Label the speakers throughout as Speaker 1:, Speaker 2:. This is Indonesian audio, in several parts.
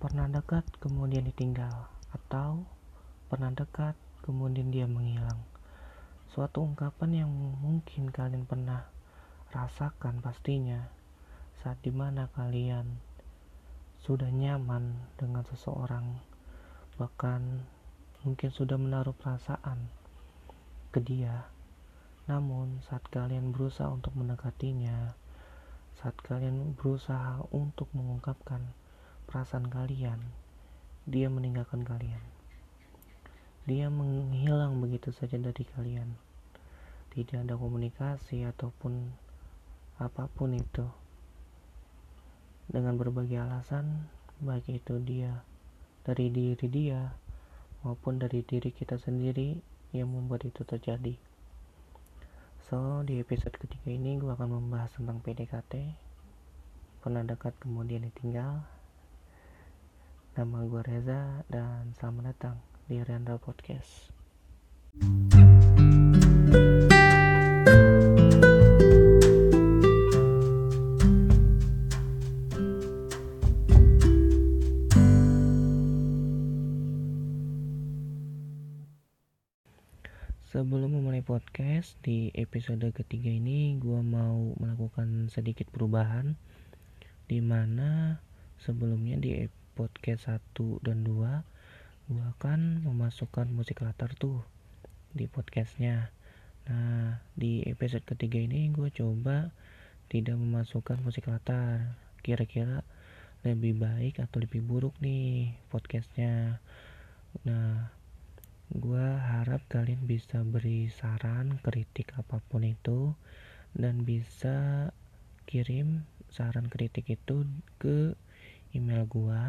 Speaker 1: Pernah dekat kemudian ditinggal. Atau pernah dekat kemudian dia menghilang. Suatu ungkapan yang mungkin kalian pernah rasakan pastinya saat di mana kalian sudah nyaman dengan seseorang. Bahkan mungkin sudah menaruh perasaan ke dia. Namun saat kalian berusaha untuk mendekatinya saat kalian berusaha untuk mengungkapkan perasaan kalian dia meninggalkan kalian. Dia menghilang begitu saja dari kalian. Tidak ada komunikasi ataupun apa pun itu. Dengan berbagai alasan baik itu dia dari diri dia maupun dari diri kita sendiri yang membuat itu terjadi. So di episode ketiga ini gue akan membahas tentang PDKT pernah dekat kemudian ditinggal nama gue Reza dan selamat datang di Rendra Podcast. Sebelum memulai podcast di episode ketiga ini, gue mau melakukan sedikit perubahan di mana sebelumnya di podcast 1 dan 2 gue akan memasukkan musik latar tuh di podcastnya. Nah di episode ketiga ini gue coba tidak memasukkan musik latar. Kira-kira lebih baik atau lebih buruk nih podcastnya. Nah gue harap kalian bisa beri saran kritik apa pun itu dan bisa kirim saran kritik itu ke email gue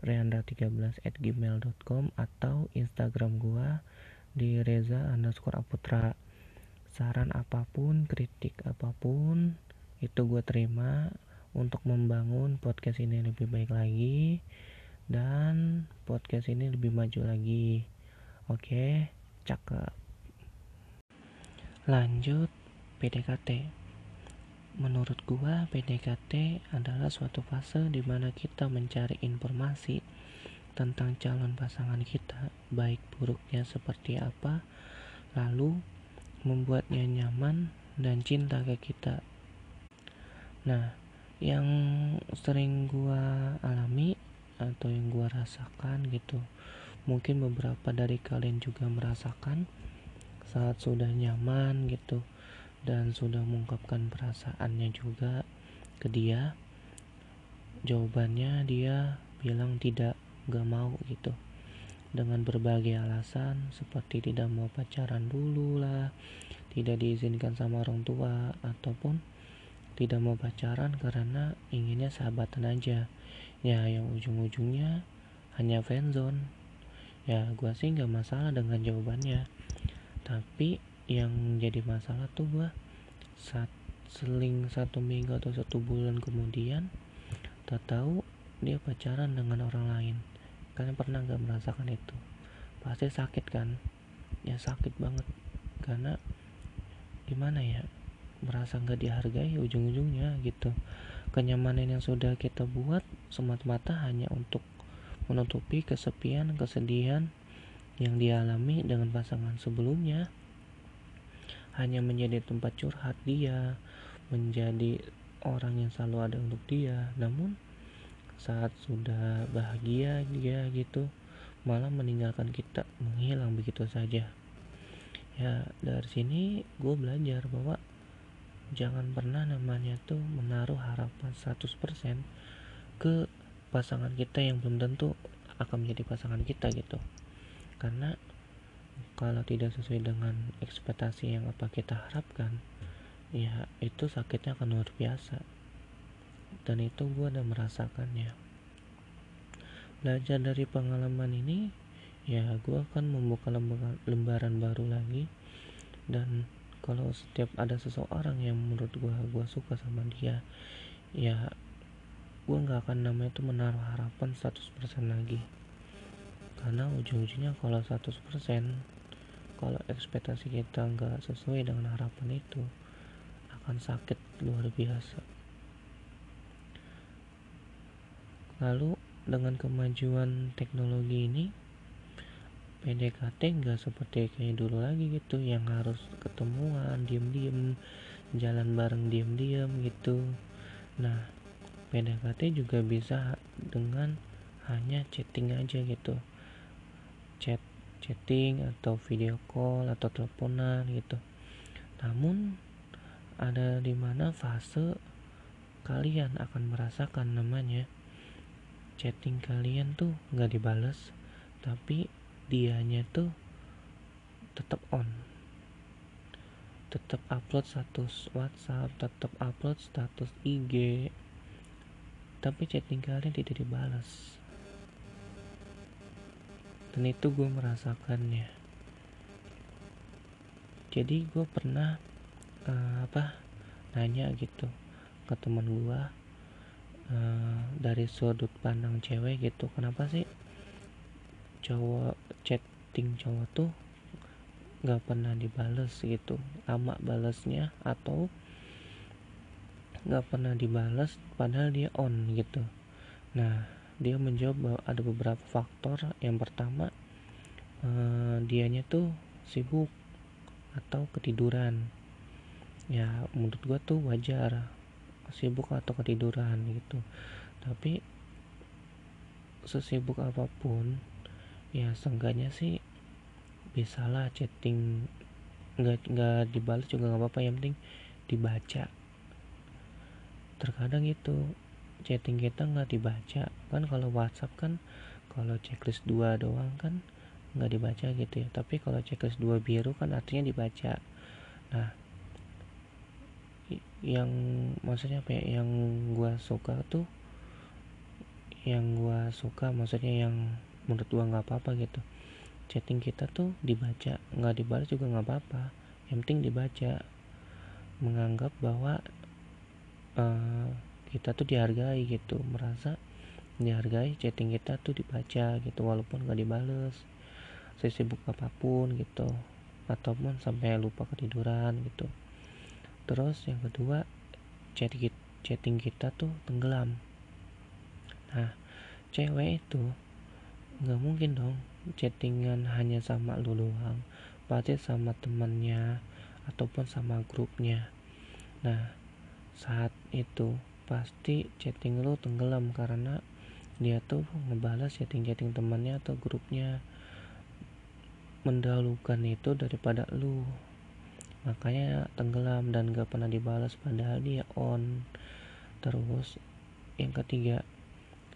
Speaker 1: reanda13 at gmail.com atau Instagram gua di Reza underscore Aputra. Saran apa pun kritik apa pun itu gue terima untuk membangun podcast ini lebih baik lagi dan podcast ini lebih maju lagi. Oke cakep. Lanjut PDKT Menurut gua, PDKT adalah suatu fase di mana kita mencari informasi tentang calon pasangan kita, baik buruknya seperti apa, lalu membuatnya nyaman dan cinta ke kita. Nah, yang sering gua alami atau yang gua rasakan gitu, mungkin beberapa dari kalian juga merasakan saat sudah nyaman gitu dan sudah mengungkapkan perasaannya juga ke dia. Jawabannya dia bilang tidak gak mau gitu. Dengan berbagai alasan seperti tidak mau pacaran dulu lah tidak diizinkan sama orang tua ataupun tidak mau pacaran karena inginnya sahabatan aja. Ya yang ujung-ujungnya hanya fanzone ya gua sih nggak masalah dengan jawabannya. Tapi yang jadi masalah tuh gua saat seling satu minggu atau satu bulan kemudian tak tahu dia pacaran dengan orang lain. Kalian pernah nggak merasakan itu? Pasti sakit kan? Ya sakit banget. Karena gimana ya merasa nggak dihargai ujung-ujungnya gitu. Kenyamanan yang sudah kita buat semata-mata hanya untuk menutupi kesepian kesedihan yang dialami dengan pasangan sebelumnya hanya menjadi tempat curhat dia, menjadi orang yang selalu ada untuk dia. Namun saat sudah bahagia dia gitu, malah meninggalkan kita, menghilang begitu saja. Ya dari sini gue belajar bahwa jangan pernah namanya tuh menaruh harapan 100% ke pasangan kita yang belum tentu akan menjadi pasangan kita gitu. Karena kalau tidak sesuai dengan ekspektasi yang apa kita harapkan ya itu sakitnya akan luar biasa. Dan itu gue udah merasakannya belajar dari pengalaman ini ya gue akan membuka lembaran baru lagi. Dan kalau setiap ada seseorang yang menurut gue gue suka sama dia ya gue nggak akan namanya itu menaruh harapan 100% lagi. Karena ujung-ujungnya kalau 100% kalau ekspektasi kita nggak sesuai dengan harapan itu akan sakit luar biasa. Lalu dengan kemajuan teknologi ini PDKT nggak seperti kayak dulu lagi gitu yang harus ketemuan diem-diem jalan bareng diem-diem gitu. Nah PDKT juga bisa dengan hanya chatting aja gitu. Chat chatting atau video call atau teleponan gitu. Namun ada di mana fase kalian akan merasakan namanya. Chatting kalian tuh nggak dibales tapi dianya tuh tetap on. Tetap upload status WhatsApp tetap upload status IG tapi chatting kalian tidak dibalas dan itu gue merasakannya. Jadi gue pernah uh, apa nanya gitu ke teman gue uh, dari sudut pandang cewek gitu kenapa sih cowok chatting cowok tuh nggak pernah dibales gitu? Lama balasnya atau nggak pernah dibales padahal dia on gitu. Nah dia menjawab bahwa ada beberapa faktor. Yang pertama eh, dianya tuh sibuk atau ketiduran. Ya menurut gua tuh wajar. Sibuk atau ketiduran gitu. Tapi sesibuk apa pun ya seenggaknya sih bisalah chatting. Nggak nggak dibalas juga nggak apa-apa. Yang penting dibaca. Terkadang itu chatting kita nggak dibaca kan kalau WhatsApp kan kalau checklist dua doang kan nggak dibaca gitu ya. Tapi kalau checklist dua biru kan artinya dibaca. Nah yang maksudnya apa ya? Yang gua suka tuh yang gua suka maksudnya yang menurut gua nggak apa-apa gitu. Chatting kita tuh dibaca nggak dibalas juga nggak apa-apa. Yang penting dibaca. Menganggap bahwa uh, kita tuh dihargai gitu merasa dihargai chatting kita tuh dibaca gitu walaupun nggak dibales sesibuk apa pun gitu. Ataupun sampai lupa ketiduran gitu. Terus yang kedua chat chatting kita tuh tenggelam. Nah cewek itu nggak mungkin dong chattingan hanya sama lu doang pasti sama temannya ataupun sama grupnya. Nah saat itu pasti chatting lu tenggelam karena dia tuh ngebalas chatting-chatting temannya atau grupnya. Mendahulukan itu daripada lu. Makanya tenggelam dan gak pernah dibalas padahal dia on. Terus yang ketiga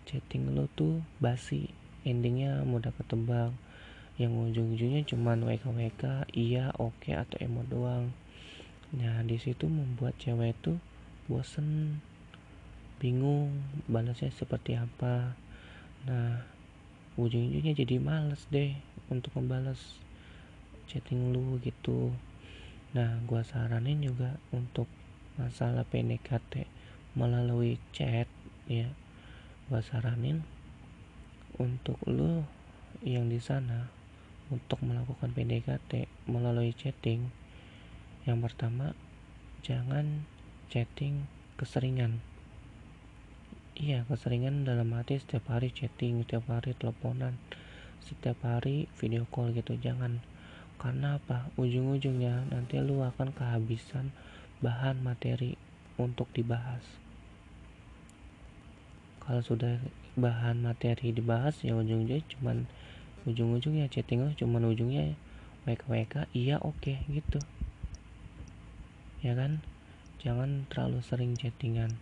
Speaker 1: chatting lu tuh basi. Endingnya mudah ketebak. Yang ujung-ujungnya cuman WKWK iya oke okay, atau emot doang. Nah di situ membuat cewek itu bosen bingung balasnya seperti apa. Nah ujung-ujungnya jadi males deh untuk membalas chatting lu gitu. Nah gua saranin juga untuk masalah PDKT melalui chat ya. Gua saranin untuk lo yang di sana untuk melakukan PDKT melalui chatting. Yang pertama jangan chatting keseringan iya keseringan dalam arti setiap hari chatting setiap hari teleponan setiap hari video call gitu. Jangan karena apa? Ujung-ujungnya nanti lu akan kehabisan bahan materi untuk dibahas. Kalau sudah bahan materi dibahas ya ujung-ujungnya cuman ujung-ujungnya chatting lo cuman ujungnya WK iya oke okay, gitu. Ya kan? Jangan terlalu sering chattingan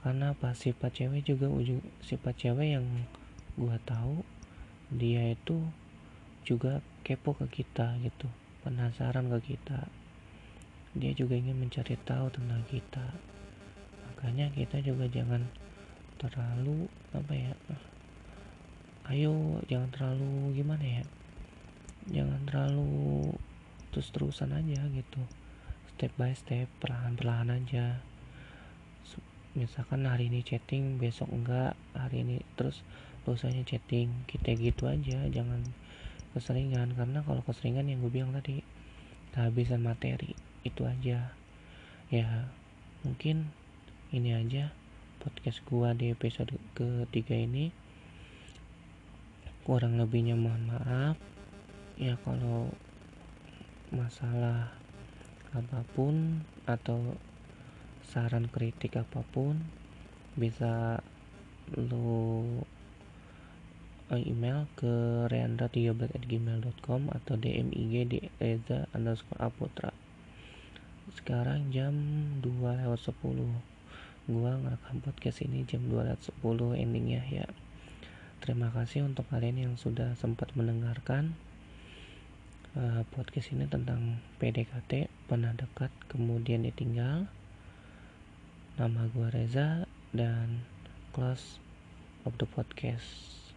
Speaker 1: karena apa? Sifat cewek juga ujung sifat cewek yang gua tahu dia itu juga kepo ke kita gitu penasaran ke kita. Dia juga ingin mencari tahu tentang kita. Makanya kita juga jangan terlalu apa ya ayo jangan terlalu gimana ya jangan terlalu terus terusan aja gitu. Step by step perlahan perlahan aja misalkan hari ini chatting besok enggak hari ini terus dosanya chatting kita gitu aja jangan keseringan. Karena kalau keseringan yang gue bilang tadi kehabisan materi itu aja. Ya mungkin ini aja podcast gua di episode ketiga ini. Kurang lebihnya mohon maaf. Ya kalau masalah apa pun atau saran kritik apa pun bisa lu eh, email ke reandra13@gmail.com atau DM IG di reza underscore aputra. Sekarang jam 2 lewat 10 gua ngerekam podcast ini jam 2 lewat 10 endingnya ya. Terima kasih untuk kalian yang sudah sempat mendengarkan uh, podcast ini tentang PDKT pernah dekat kemudian ditinggal nama gua Reza dan close of the podcast